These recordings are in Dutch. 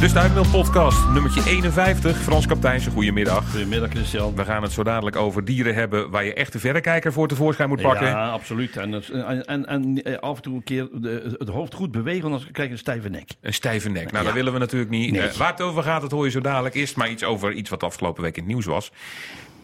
De Stuifmeel podcast, nummertje 51. Frans Kapteijnse, goedemiddag. Goedemiddag Christian. We gaan het zo dadelijk over dieren hebben waar je echt de verrekijker voor tevoorschijn moet pakken. Ja, absoluut. En, en, en, en eh, af en toe een keer de, het hoofd goed bewegen, anders krijg je een stijve nek. Een stijve nek. Nou, Ja. dat willen we natuurlijk niet. Nee. Eh, waar het over gaat, dat hoor je zo dadelijk. Eerst maar iets over iets wat afgelopen week in het nieuws was.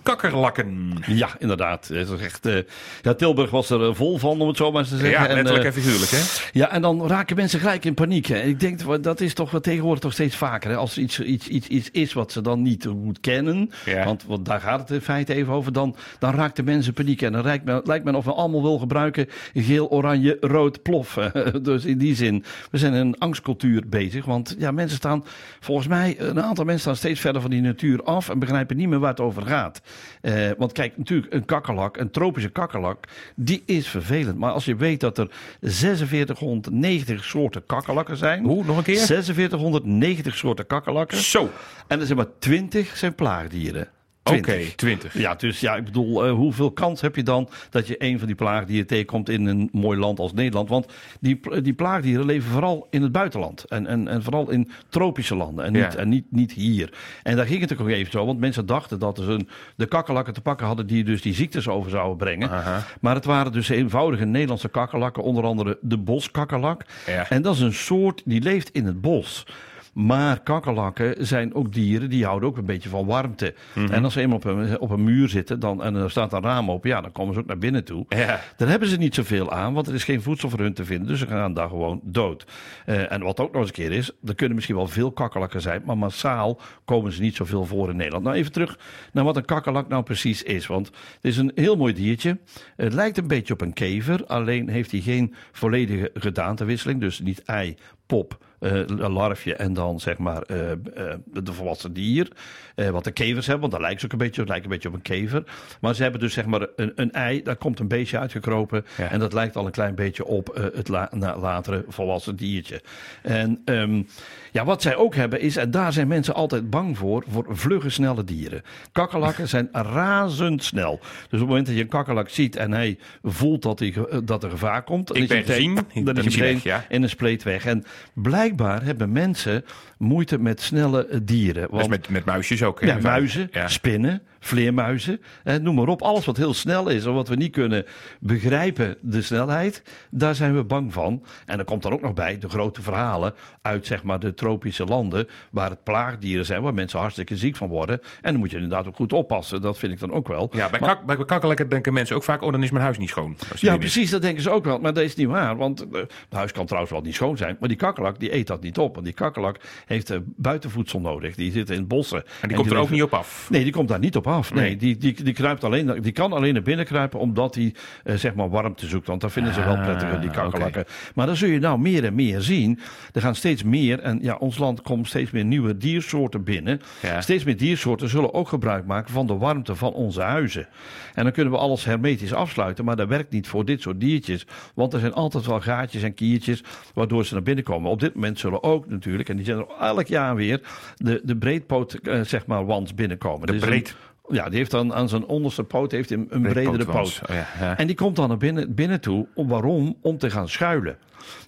Kakkerlakken. Ja, inderdaad. Het is echt, eh, ja, Tilburg was er eh, vol van, om het zo maar eens te zeggen. Ja, En, letterlijk eh, en figuurlijk, hè? Ja, en dan raken mensen gelijk in paniek. Hè. Ik denk, dat is toch wat tegenwoordig toch steeds vaker. Hè. Als er iets, iets, iets, iets is wat ze dan niet goed kennen, Ja. want, want daar gaat het in feite even over, dan, dan raakt de mensen paniek. En dan lijkt men, lijkt men of men allemaal wil gebruiken geel, oranje, rood, plof. dus in die zin, we zijn in een angstcultuur bezig. Want ja, mensen staan, volgens mij, een aantal mensen staan steeds verder van die natuur af en begrijpen niet meer waar het over gaat. Eh, want kijk, natuurlijk, een kakkerlak, een tropische kakkerlak, die is vervelend. Maar als je weet dat er 4690 soorten kakkerlakken zijn. Hoe, nog een keer? 4690 soorten kakkerlakken. Zo. En er zijn maar 20 zijn plaagdieren. Oké, 20. 20. Ja, dus ja, ik bedoel, eh, hoeveel kans heb je dan dat je een van die plaagdieren tegenkomt in een mooi land als Nederland? Want die, die plaagdieren leven vooral in het buitenland. En, en, en vooral in tropische landen en, niet, Ja. en niet, niet hier. En daar ging het ook even zo, want mensen dachten dat ze een, de kakkerlakken te pakken hadden die dus die ziektes over zouden brengen. Aha. Maar het waren dus eenvoudige Nederlandse kakkerlakken, onder andere de boskakkerlak. Ja. En dat is een soort die leeft in het bos. Maar kakkerlakken zijn ook dieren die houden ook een beetje van warmte. Mhm. En als ze eenmaal op een, op een muur zitten dan, en er staat een raam open, ja, dan komen ze ook naar binnen toe. Ja. Daar hebben ze niet zoveel aan, want er is geen voedsel voor hun te vinden. Dus ze gaan daar gewoon dood. Eh, en wat ook nog eens een keer is, er kunnen misschien wel veel kakkerlakken zijn, maar massaal komen ze niet zoveel voor in Nederland. Nou, even terug naar wat een kakkerlak nou precies is. Want het is een heel mooi diertje. Het lijkt een beetje op een kever, alleen heeft hij geen volledige gedaantewisseling. Dus niet ei, pop, eh, een larfje en dan zeg maar eh, eh, de volwassen dier. Eh, wat de kevers hebben, want daar lijkt ze ook een beetje, lijkt een beetje op een kever. Maar ze hebben dus zeg maar een, een ei, daar komt een beestje uitgekropen. Ja. En dat lijkt al een klein beetje op eh, het la- na- latere volwassen diertje. En ehm, ja, wat zij ook hebben is, en daar zijn mensen altijd bang voor, voor vlugge, snelle dieren. Kakkerlakken zijn razendsnel. Dus op het moment dat je een kakkerlak ziet en hij voelt dat, hij, dat er gevaar komt, dan Ik is hij meteen- dan is meteen weg, ja. in een spleet weg. En blijkbaar hebben mensen moeite met snelle eh, dieren. Dus Want met, met muisjes ook. hè? ja, muizen, Ja. spinnen, vleermuizen, eh, noem maar op. Alles wat heel snel is en wat we niet kunnen begrijpen, de snelheid, daar zijn we bang van. En er komt dan ook nog bij de grote verhalen uit zeg maar, de tropische landen, waar het plaagdieren zijn, waar mensen hartstikke ziek van worden. En dan moet je inderdaad ook goed oppassen, dat vind ik dan ook wel. Ja, bij, Maar- kak, bij denken mensen ook vaak, oh, dan is mijn huis niet schoon. Ja, is. precies, dat denken ze ook wel. Maar dat is niet waar, want eh, het huis kan trouwens wel niet schoon zijn. Maar die kakkerlak, die eet dat niet op. Want die kakkerlak heeft eh, buitenvoedsel nodig. Die zit in bossen. En die komt er ook niet op af. Nee, die komt daar niet op af. Nee, Nee. Die, die, die, kruipt alleen, die kan alleen naar binnen kruipen omdat hij eh, zeg maar warmte zoekt. Want dat vinden ze wel Ah, prettiger, die kakkerlakken. Maar dan zul je nou meer en meer zien. Er gaan steeds meer, en ja, ons land komt steeds meer nieuwe diersoorten binnen. Ja. Steeds meer diersoorten zullen ook gebruik maken van de warmte van onze huizen. En dan kunnen we alles hermetisch afsluiten, maar dat werkt niet voor dit soort diertjes. Want er zijn altijd wel gaatjes en kiertjes waardoor ze naar binnen komen. Op dit moment zullen ook natuurlijk, en die zijn er elk jaar weer, de, de breedpoot, eh, zeg maar, wans binnenkomen. De een- breed- ja, die heeft dan aan zijn onderste poot heeft een, een bredere poot. Oh ja, ja. En die komt dan naar binnen, binnen toe. Om, waarom? Om te gaan schuilen.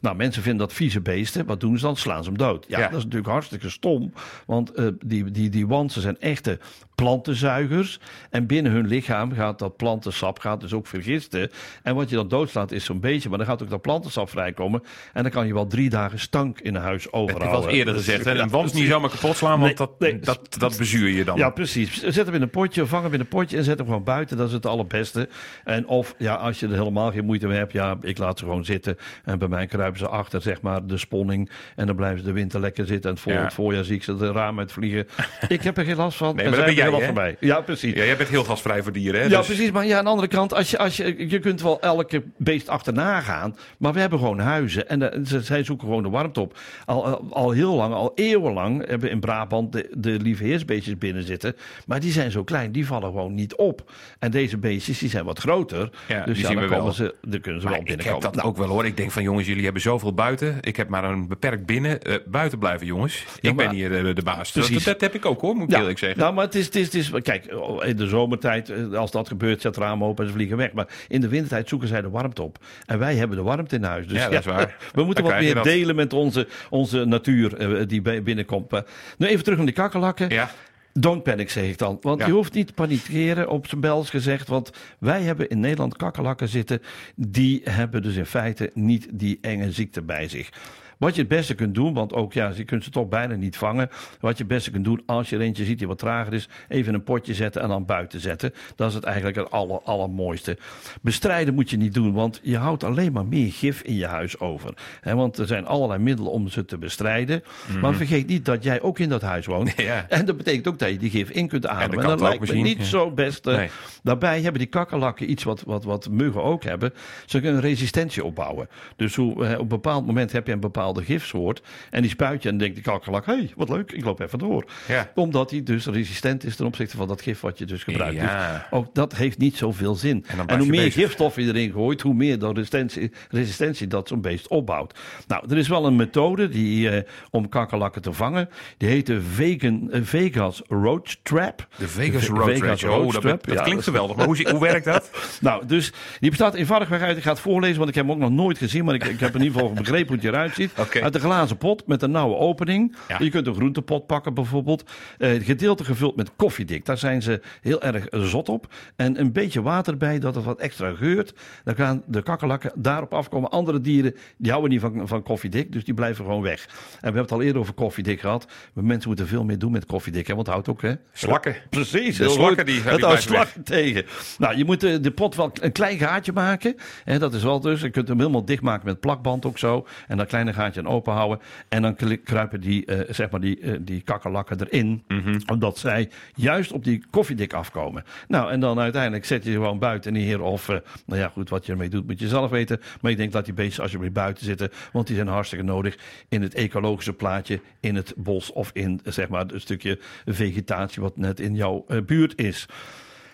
Nou, mensen vinden dat vieze beesten. Wat doen ze dan? Slaan ze hem dood. Ja, Ja. dat is natuurlijk hartstikke stom. Want eh, die, die, die wansen zijn echte plantenzuigers. En binnen hun lichaam gaat dat plantensap gaat dus ook vergisten. En wat je dan doodslaat is zo'n beetje. Maar dan gaat ook dat plantensap vrijkomen. En dan kan je wel drie dagen stank in huis overhouden. wel eens eerder Dus, gezegd. hè, Een wans niet zomaar kapot slaan, want Nee, dat, nee. dat, dat bezuur je dan. Ja, precies. Zet hem in een potje, vang hem in een potje en zet hem gewoon buiten. Dat is het allerbeste. En of, ja, als je er helemaal geen moeite mee hebt, ja, ik laat ze gewoon zitten. En bij mij kruipen ze achter, zeg maar, de sponning. En dan blijven ze de winter lekker zitten. En voor Ja. het voorjaar zie ik ze de raam uitvliegen. ik heb er geen last van. Nee, maar zij ben jij, last van mij. Ja, precies. Ja, jij bent heel gasvrij voor dieren, hè? Ja, Dus- precies. Maar ja, aan de andere kant, als je, als je, je kunt wel elke beest achterna gaan. Maar we hebben gewoon huizen. En de- ze, zij zoeken gewoon de warmte op. Al, al, al heel lang, al eeuwenlang, hebben in Brabant de, de lieve heersbeestjes binnen zitten. Maar die zijn zo klein, die vallen gewoon niet op. En deze beestjes, die zijn wat groter. Ja, dus die ja, zien dan, we wel. komen ze, dan kunnen ze Maar wel ik heb binnenkomen. dat Nou, ook wel hoor. Ik denk van jongens, jullie hebben zoveel buiten. Ik heb maar een beperkt binnen. Eh, buiten blijven, jongens. Ja, ik ben hier eh, de baas. Dat, Precies. dat heb ik ook hoor, moet ik Ja, eerlijk zeggen. Nou, maar het is, het is, het is, kijk, in de zomertijd, eh, als dat gebeurt, zet het raam open en ze vliegen weg. Maar in de wintertijd zoeken zij de warmte op. En wij hebben de warmte in huis. Dus Ja, dat is waar. We moeten wat meer delen met onze, onze natuur die binnenkomt. Nu even terug naar die kakkerlakken. Ja, Don't panic, zeg ik dan. Want Ja. je hoeft niet te panikeren, op zijn Bels gezegd. Want wij hebben in Nederland kakkerlakken zitten. Die hebben dus in feite niet die enge ziekte bij zich. Wat je het beste kunt doen, want ook ja, je kunt ze toch bijna niet vangen. Wat je het beste kunt doen, als je er eentje ziet die wat trager is, even een potje zetten en dan buiten zetten. Dat is het eigenlijk het aller, allermooiste. Bestrijden moet je niet doen, want je houdt alleen maar meer gif in je huis over. Hè, want er zijn allerlei middelen om ze te bestrijden. Maar vergeet niet dat jij ook in dat huis woont. Mhm. Ja. En dat betekent ook dat je die gif in kunt ademen. En, dat lijkt me niet ja. zo best. eh, Nee. Daarbij hebben die kakkerlakken iets wat, wat, wat muggen ook hebben. Ze kunnen resistentie opbouwen. Dus hoe, eh, op een bepaald moment heb je een bepaalde gifsoort. En die spuit je en denkt die kakkerlak... hé, hey, wat leuk, ik loop even door. Ja. Omdat hij dus resistent is ten opzichte van dat gif wat je dus gebruikt. Ja. Dus ook dat heeft niet zoveel zin. En hoe meer bezig. gifstof je erin gooit... hoe meer de resistentie, resistentie dat zo'n beest opbouwt. Nou, er is wel een methode die, eh, om kakkerlakken te vangen. Die heet de vegan, eh, Vegas Roach Trap. de Vegas Ve- Road Vegas. Road Oh, dat, Trap. dat Ja, klinkt geweldig. Maar hoe, hoe werkt dat? Nou, dus die bestaat eenvoudigweg uit. Ik ga het voorlezen, want ik heb hem ook nog nooit gezien. Maar ik, ik heb in ieder geval begrepen hoe het eruit ziet. Uit een glazen pot met een nauwe opening. Ja. Je kunt een groentepot pakken bijvoorbeeld. Eh, het gedeelte gevuld met koffiedik. Daar zijn ze heel erg eh, zot op. En een beetje water bij, dat het wat extra geurt. Dan gaan de kakkerlakken daarop afkomen. Andere dieren, die houden niet van, van koffiedik. Dus die blijven gewoon weg. En we hebben het al eerder over koffiedik gehad. Maar mensen moeten veel meer doen met koffiedik. Hè, want het houdt ook, hè? Slakken. Precies, De slakken die- het houdt slakken tegen. Nou, je moet de, de pot wel een klein gaatje maken. Hè, dat is wel dus. Je kunt hem helemaal dichtmaken met plakband ook zo. En dat kleine gaatje aan open houden. En dan kruipen die, eh, zeg maar die, eh, die kakkerlakken erin. Mhm. Omdat zij juist op die koffiedik afkomen. Nou, en dan uiteindelijk zet je ze gewoon buiten neer. Of, eh, nou ja, goed, wat je ermee doet moet je zelf weten. Maar ik denk dat die beesten alsjeblieft buiten zitten. Want die zijn hartstikke nodig in het ecologische plaatje. In het bos of in, zeg maar, een stukje vegetatie wat net in jouw buurt is.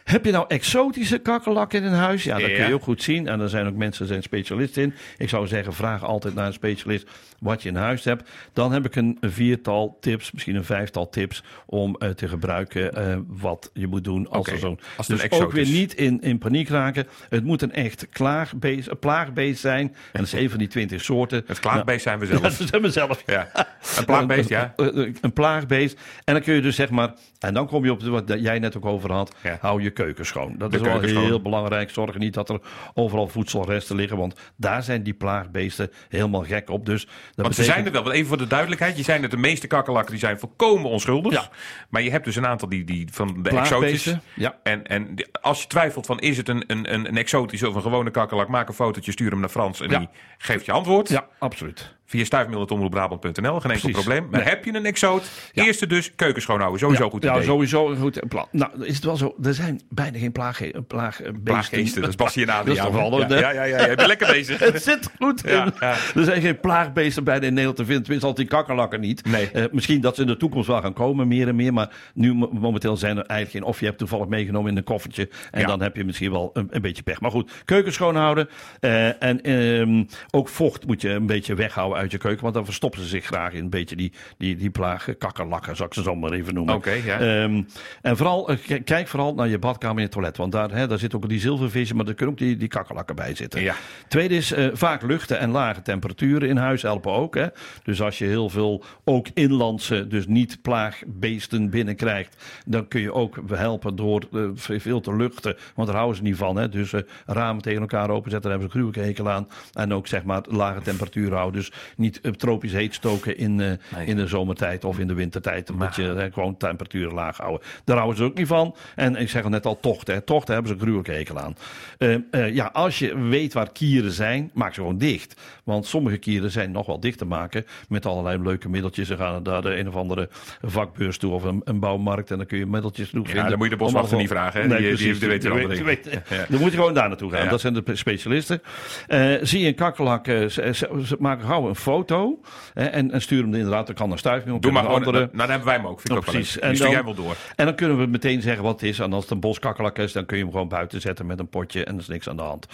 Heb je nou exotische kakkerlakken in huis? Ja, dat kun je ook goed zien. En er zijn ook mensen die zijn specialist in. Ik zou zeggen, vraag altijd naar een specialist wat je in huis hebt. Dan heb ik een viertal tips, misschien een vijftal tips om eh, te gebruiken eh, wat je moet doen als er zo'n... Dus een ook weer niet in, in paniek raken. Het moet een echt klaagbeest, een plaagbeest zijn. En dat is een van die twintig soorten. Het klaagbeest zijn we Nou, zelf. ja, dat zijn we zelf. Ja. Een plaagbeest, ja. Een, een- een plaagbeest. En dan kun je dus zeg maar. En dan kom je op wat jij net ook over had. Ja. Hou je keuken schoon. Dat De is wel schoon. heel belangrijk. Zorg niet dat er overal voedselresten liggen. Want daar zijn die plaagbeesten helemaal gek op. Dus dat Want ze betekent- zijn er wel. Want even voor de duidelijkheid. Je zijn dat de meeste kakkerlakken die zijn volkomen onschuldig. Ja. Maar je hebt dus een aantal die, die van de exotische. ja. En, en als je twijfelt van is het een, een, een, exotische of een gewone kakkerlak. Maak een fotootje, stuur hem naar Frans en Ja. die geeft je antwoord. Ja, absoluut. Via stuifmiddeltomroepbrabant.nl. Geen enkel probleem. Maar Nee. heb je een exoot? Ja. Eerste dus keuken schoonhouden. Sowieso ja, goed ja, idee. sowieso een goed plan. Nou, is het wel zo. Er zijn bijna geen plaagge- plaagbeesten. Plaaggeesten. Dat is is Adriaan. toch wel, ja, ja, ja, ja, Je bent lekker bezig. Het zit goed in. Ja, ja. Er zijn geen plaagbeesten bijna in Nederland te vinden. Tenminste, altijd die kakkerlakken niet. Nee. Eh, misschien dat ze in de toekomst wel gaan komen, meer en meer. Maar nu mo- momenteel zijn er eigenlijk geen. Of je hebt toevallig meegenomen in een koffertje. En Ja. dan heb je misschien wel een, een beetje pech. Maar goed, keuken schoonhouden. Eh, en ehm, ook vocht moet je een beetje weghouden uit je keuken. Want dan verstoppen ze zich graag in een beetje die, die, die plagen. Kakkerlakken, zou ik ze zo maar even noemen. Oké, ja. Ehm, en vooral, eh, kijk vooral naar je badkamer en je toilet. Want daar, hè, daar zit ook die zilvervisje, maar er kunnen ook die, die kakkerlakken bij zitten. Ja. Tweede is eh, vaak luchten en lage temperaturen in huis helpen ook. Hè. Dus als je heel veel ook inlandse, dus niet plaagbeesten binnenkrijgt, dan kun je ook helpen door eh, veel te luchten. Want daar houden ze niet van. Hè. Dus ramen tegen elkaar openzetten, daar hebben ze een gruwelijke hekel aan. En ook zeg maar lage temperaturen houden. Dus niet eh, tropisch heet stoken in, eh, in de zomertijd of in de wintertijd. Dan moet je eh, gewoon temperaturen laag houden. Daar houden ze ook niet van. En ik zeg het net al, tochten. hè. Tochten hebben ze een gruwelijke hekel aan. Ja, als je weet waar kieren zijn, maak ze gewoon dicht. Want sommige kieren zijn nog wel dicht te maken met allerlei leuke middeltjes. Ze gaan naar de een of andere vakbeurs toe of een, een bouwmarkt en dan kun je middeltjes genoeg Ja, vinden. dan moet je de boswachter niet vragen, hè. Nee, Die- precies. die weet Ja. Dan moet je gewoon daar naartoe gaan. Ja. Dat zijn de specialisten. Zie je een ze, ze maken gauw een foto hè, en, en stuur hem inderdaad. Dan kan naar stuifmeel. Doe maar gewoon. andere. Nou, dan hebben wij hem ook. Vind ik Oh, ook precies. En dan- jij wel door. En dan kunnen we meteen zeggen wat het is. En als het een boskakkerlak is, dan kun je hem gewoon buiten zetten met een potje en er is niks aan de hand.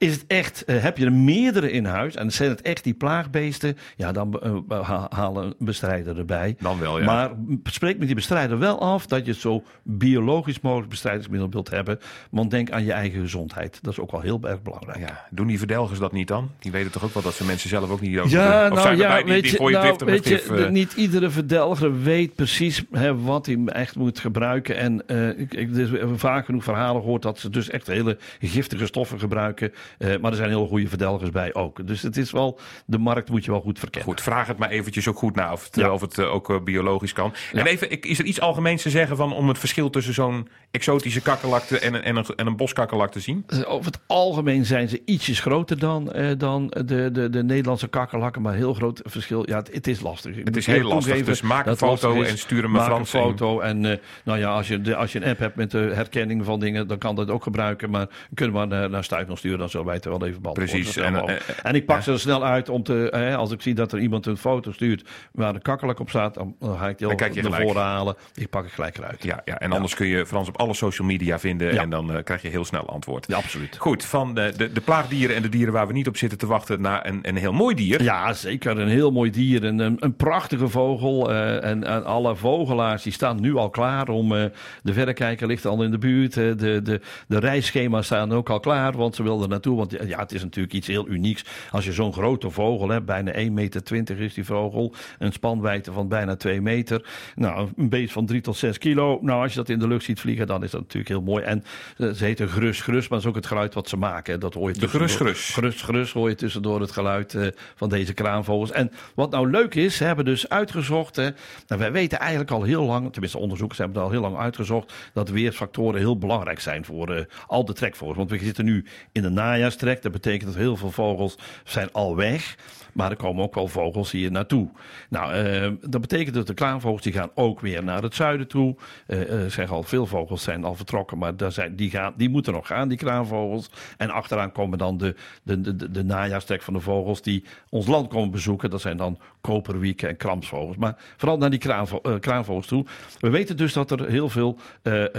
Is het echt, eh, heb je er meerdere in huis en zijn het echt die plaagbeesten, ja, dan uh, ha halen een bestrijder erbij. Dan wel, ja. Maar spreek met die bestrijder wel af dat je zo biologisch mogelijk bestrijdingsmiddel wilt hebben. Want denk aan je eigen gezondheid. Dat is ook wel heel erg belangrijk. Ja, doen die verdelgers dat niet dan? Die weten toch ook wel dat ze mensen zelf ook niet over Ja, nou ja, weet je, nou, weet je niet iedere verdelger weet precies hè, wat hij echt moet gebruiken. En uh, ik, ik, dus vaak genoeg verhalen gehoord dat ze dus echt hele giftige stoffen gebruiken. Uh, maar er zijn heel goede verdelgers bij ook. Dus het is wel, de markt moet je wel goed verkennen. Goed, vraag het maar eventjes ook goed na of het, of het uh, ook biologisch kan. Ja. En even, is er iets algemeens te zeggen van om het verschil tussen zo'n exotische kakkerlakte en een, en een, en een boskakkerlak te zien? Over het algemeen zijn ze ietsjes groter dan, dan de, de, de Nederlandse kakkerlakken. Maar heel groot verschil. Ja, het, het is lastig. Het is heel lastig. Dus maak een foto en stuur hem een Frans een foto. En uh, nou ja, als je, de, als je een app hebt met de herkenning van dingen, dan kan dat ook gebruiken. Maar kunnen we naar, naar sturen, dan wij het wel even beantwoorden. Precies. En, en, en, ik pak ja. ze er snel uit om te, eh, als ik zie dat er iemand een foto stuurt waar de kakkerlak op staat, dan, ga ik die al naar voren halen. Ik pak het gelijk eruit. Ja, ja. en anders kun je Frans op alle social media vinden en dan uh, krijg je heel snel antwoord. Ja, absoluut. Goed, van de, de, de plaagdieren en de dieren waar we niet op zitten te wachten naar een, een heel mooi dier. Ja, zeker. Een heel mooi dier. Een, een, een prachtige vogel. Uh, en, en, alle vogelaars die staan nu al klaar om. Uh, de verrekijker ligt al in de buurt. De, de, de reisschema's staan ook al klaar. Want ze wilden naartoe. Want ja, het is natuurlijk iets heel unieks. Als je zo'n grote vogel hebt. Bijna 1,20 meter is die vogel. Een spanwijdte van bijna 2 meter. Nou, een beest van 3 tot 6 kilo. Nou, als je dat in de lucht ziet vliegen, dan is dat natuurlijk heel mooi. En ze heten grus, grus. Maar dat is ook het geluid wat ze maken. Dat hoor je de grus, grus. Grus, grus hoor je tussendoor het geluid van deze kraanvogels. En wat nou leuk is, ze hebben dus uitgezocht. Hè, nou, wij weten eigenlijk al heel lang, tenminste onderzoekers hebben het al heel lang uitgezocht, dat weersfactoren heel belangrijk zijn voor uh, al de trekvogels. Want we zitten nu in de najaarstrek. Dat betekent dat heel veel vogels zijn al weg. Maar er komen ook wel vogels hier naartoe. Nou, uh, dat betekent dat de klaanvogels die gaan ook weer naar het zuiden toe. Uh, uh, zeggen al, veel vogels zijn al vertrokken, maar daar zijn, die, gaan, die moeten nog gaan, die kraanvogels. En achteraan komen dan de, de, de, de najaarstrek van de vogels die ons land komen bezoeken. Dat zijn dan koperwieken en kramsvogels. Maar vooral naar die kraanvo kraanvogels toe. We weten dus dat er heel veel,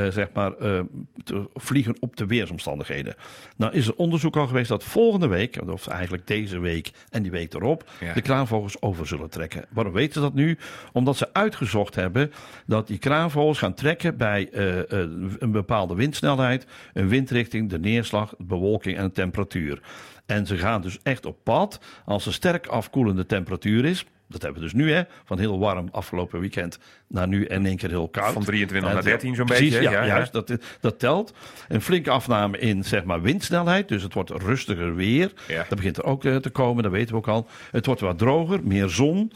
zeg maar, vliegen op de weersomstandigheden. Nou is er onderzoek al geweest dat volgende week, of eigenlijk deze week en die week erop, ja. de kraanvogels over zullen trekken. Waarom weten ze dat nu? Omdat ze uitgezocht hebben dat die kraanvogels gaan trekken bij uh, uh, een bepaalde windsnelheid, een windrichting, de neerslag, de bewolking en de temperatuur. En ze gaan dus echt op pad als er sterk afkoelende temperatuur is. Dat hebben we dus nu, hè? Van heel warm afgelopen weekend naar nu en in één keer heel koud. Van 23 en, naar 13 zo'n precies, beetje. Ja, ja, juist. Dat, dat telt. Een flinke afname in zeg maar windsnelheid. Dus het wordt rustiger weer. Ja. Dat begint er ook uh, te komen, dat weten we ook al. Het wordt wat droger, meer zon.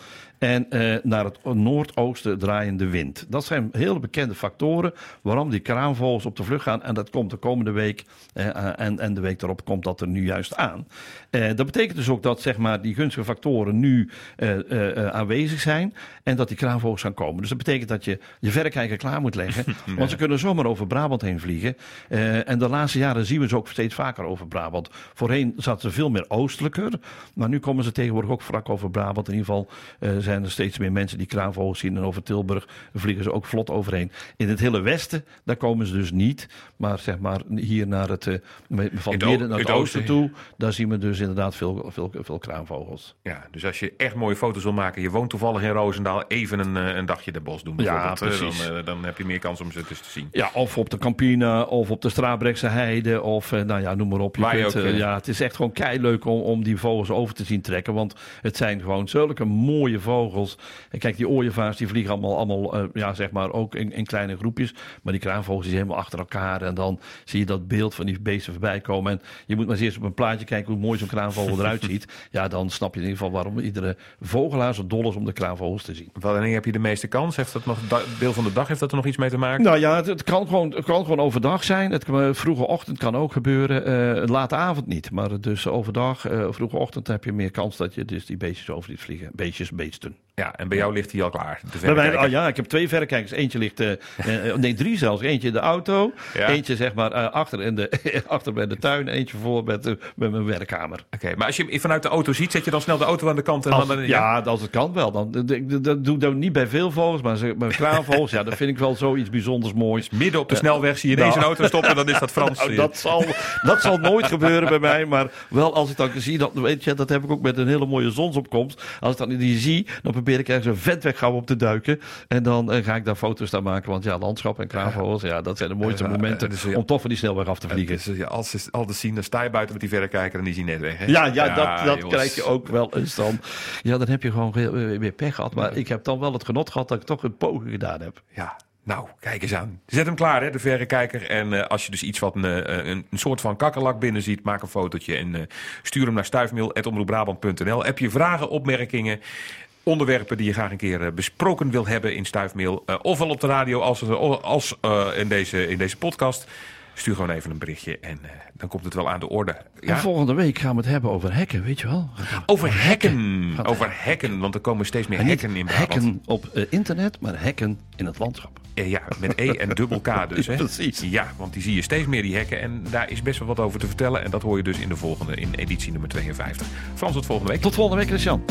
En uh, naar het noordoosten draaiende wind. Dat zijn hele bekende factoren waarom die kraanvogels op de vlucht gaan. En dat komt de komende week uh, en, en de week erop komt dat er nu juist aan. dat betekent dus ook dat zeg maar, die gunstige factoren nu aanwezig zijn. En dat die kraanvogels gaan komen. Dus dat betekent dat je je verrekijker klaar moet leggen. Want ze kunnen zomaar over Brabant heen vliegen. En de laatste jaren zien we ze ook steeds vaker over Brabant. Voorheen zaten ze veel meer oostelijker. Maar nu komen ze tegenwoordig ook vlak over Brabant. In ieder geval uh, zijn er steeds meer mensen die kraanvogels zien. En over Tilburg vliegen ze ook vlot overheen. In het hele westen, daar komen ze dus niet. Maar zeg maar hier naar het, uh, van het midden naar het, het oosten toe. Daar zien we dus inderdaad veel, veel, veel kraanvogels. Ja, dus als je echt mooie foto's wil maken. Je woont toevallig in Roosendaal. Even een, een dagje de bos doen Ja, precies. Dan, dan, heb je meer kans om ze dus te zien. Ja, of op de Campina, of op de Strabrechtse Heide, of nou ja, noem maar op. Je Waar kunt, je ook, uh, ja, het is echt gewoon kei leuk om, om die vogels over te zien trekken, want het zijn gewoon zulke mooie vogels. En kijk, die ooievaars die vliegen allemaal, allemaal uh, ja, zeg maar ook in, in, kleine groepjes, maar die kraanvogels die zijn helemaal achter elkaar en dan zie je dat beeld van die beesten voorbij komen. En je moet maar eens eerst op een plaatje kijken hoe mooi zo'n kraanvogel eruit ziet. Ja, dan snap je in ieder geval waarom iedere vogelaar zo dol is om de kraanvogels te zien. Wanneer heb je de meeste kans? Heeft dat nog deel van de dag heeft dat er nog iets mee te maken? Nou ja, het, het, kan, gewoon, het kan gewoon overdag zijn. Het kan, vroege ochtend kan ook gebeuren. Uh, late avond niet. Maar dus overdag, uh, vroege ochtend heb je meer kans dat je dus die beestjes over liet vliegen. Beestjes, beesten. Houston. Ja, en bij jou ligt hij al klaar. De Bij mij, oh ja, ik heb twee verrekijkers. Eentje ligt, eh, eh, nee drie zelfs. Eentje in de auto, Ja. eentje zeg maar eh, achter, in de, achter bij de tuin, eentje voor met, de, met mijn werkkamer. Oké, maar als je hem vanuit de auto ziet, zet je dan snel de auto aan de kant en Als, dan... ja, als het kan wel. Dan, dat- doe ik dan niet bij veel vogels, maar bij kraanvogels, ja, dat vind ik wel zoiets bijzonders moois. Midden op de snelweg zie je ineens Nou. auto stoppen, dan is dat Frans. Nou, dat, zal, dat zal nooit gebeuren bij mij. Maar wel als ik dan zie, dat, weet je, dat heb ik ook met een hele mooie zonsopkomst. Als ik dan die zie, dan probeer ik ergens een vent weg gauw op te duiken. En dan eh, ga ik daar foto's aan maken. Want ja, landschap en kraanvogels, ja, dat zijn de mooiste momenten dus, ja. om toch van die snelweg af te vliegen. Dus, ja, als ze altijd zien, dan sta je buiten met die verrekijker en die zien net weg. Ja, ja, dat, dat krijg je ook wel eens dan. Ja, dan heb je gewoon weer, pech gehad. Maar ik heb dan wel het genot gehad dat ik toch een poging gedaan heb. Ja, nou, kijk eens aan. Zet hem klaar, hè, de verrekijker. En eh, als je dus iets wat een, eh, een, een soort van kakkerlak binnen ziet, maak een fotootje en eh, stuur hem naar stuifmail.omroepbrabant.nl. Heb je vragen, opmerkingen, onderwerpen die je graag een keer eh, besproken wil hebben in stuifmail, eh, ofwel op de radio als, als eh, in, deze, in deze podcast, stuur gewoon even een berichtje en dan komt het wel aan de orde. En Ja? volgende week gaan we het hebben over hekken, weet je wel. Over hekken. Over hekken, want er komen steeds meer hekken in Brabant. hekken op internet, maar hekken in het landschap. Ja, met E en dubbel K dus. Hè? Precies. Ja, want die zie je steeds meer, die hekken. En daar is best wel wat over te vertellen. En dat hoor je dus in de volgende, in editie nummer 52. Frans, tot volgende week. Tot volgende week, Christian.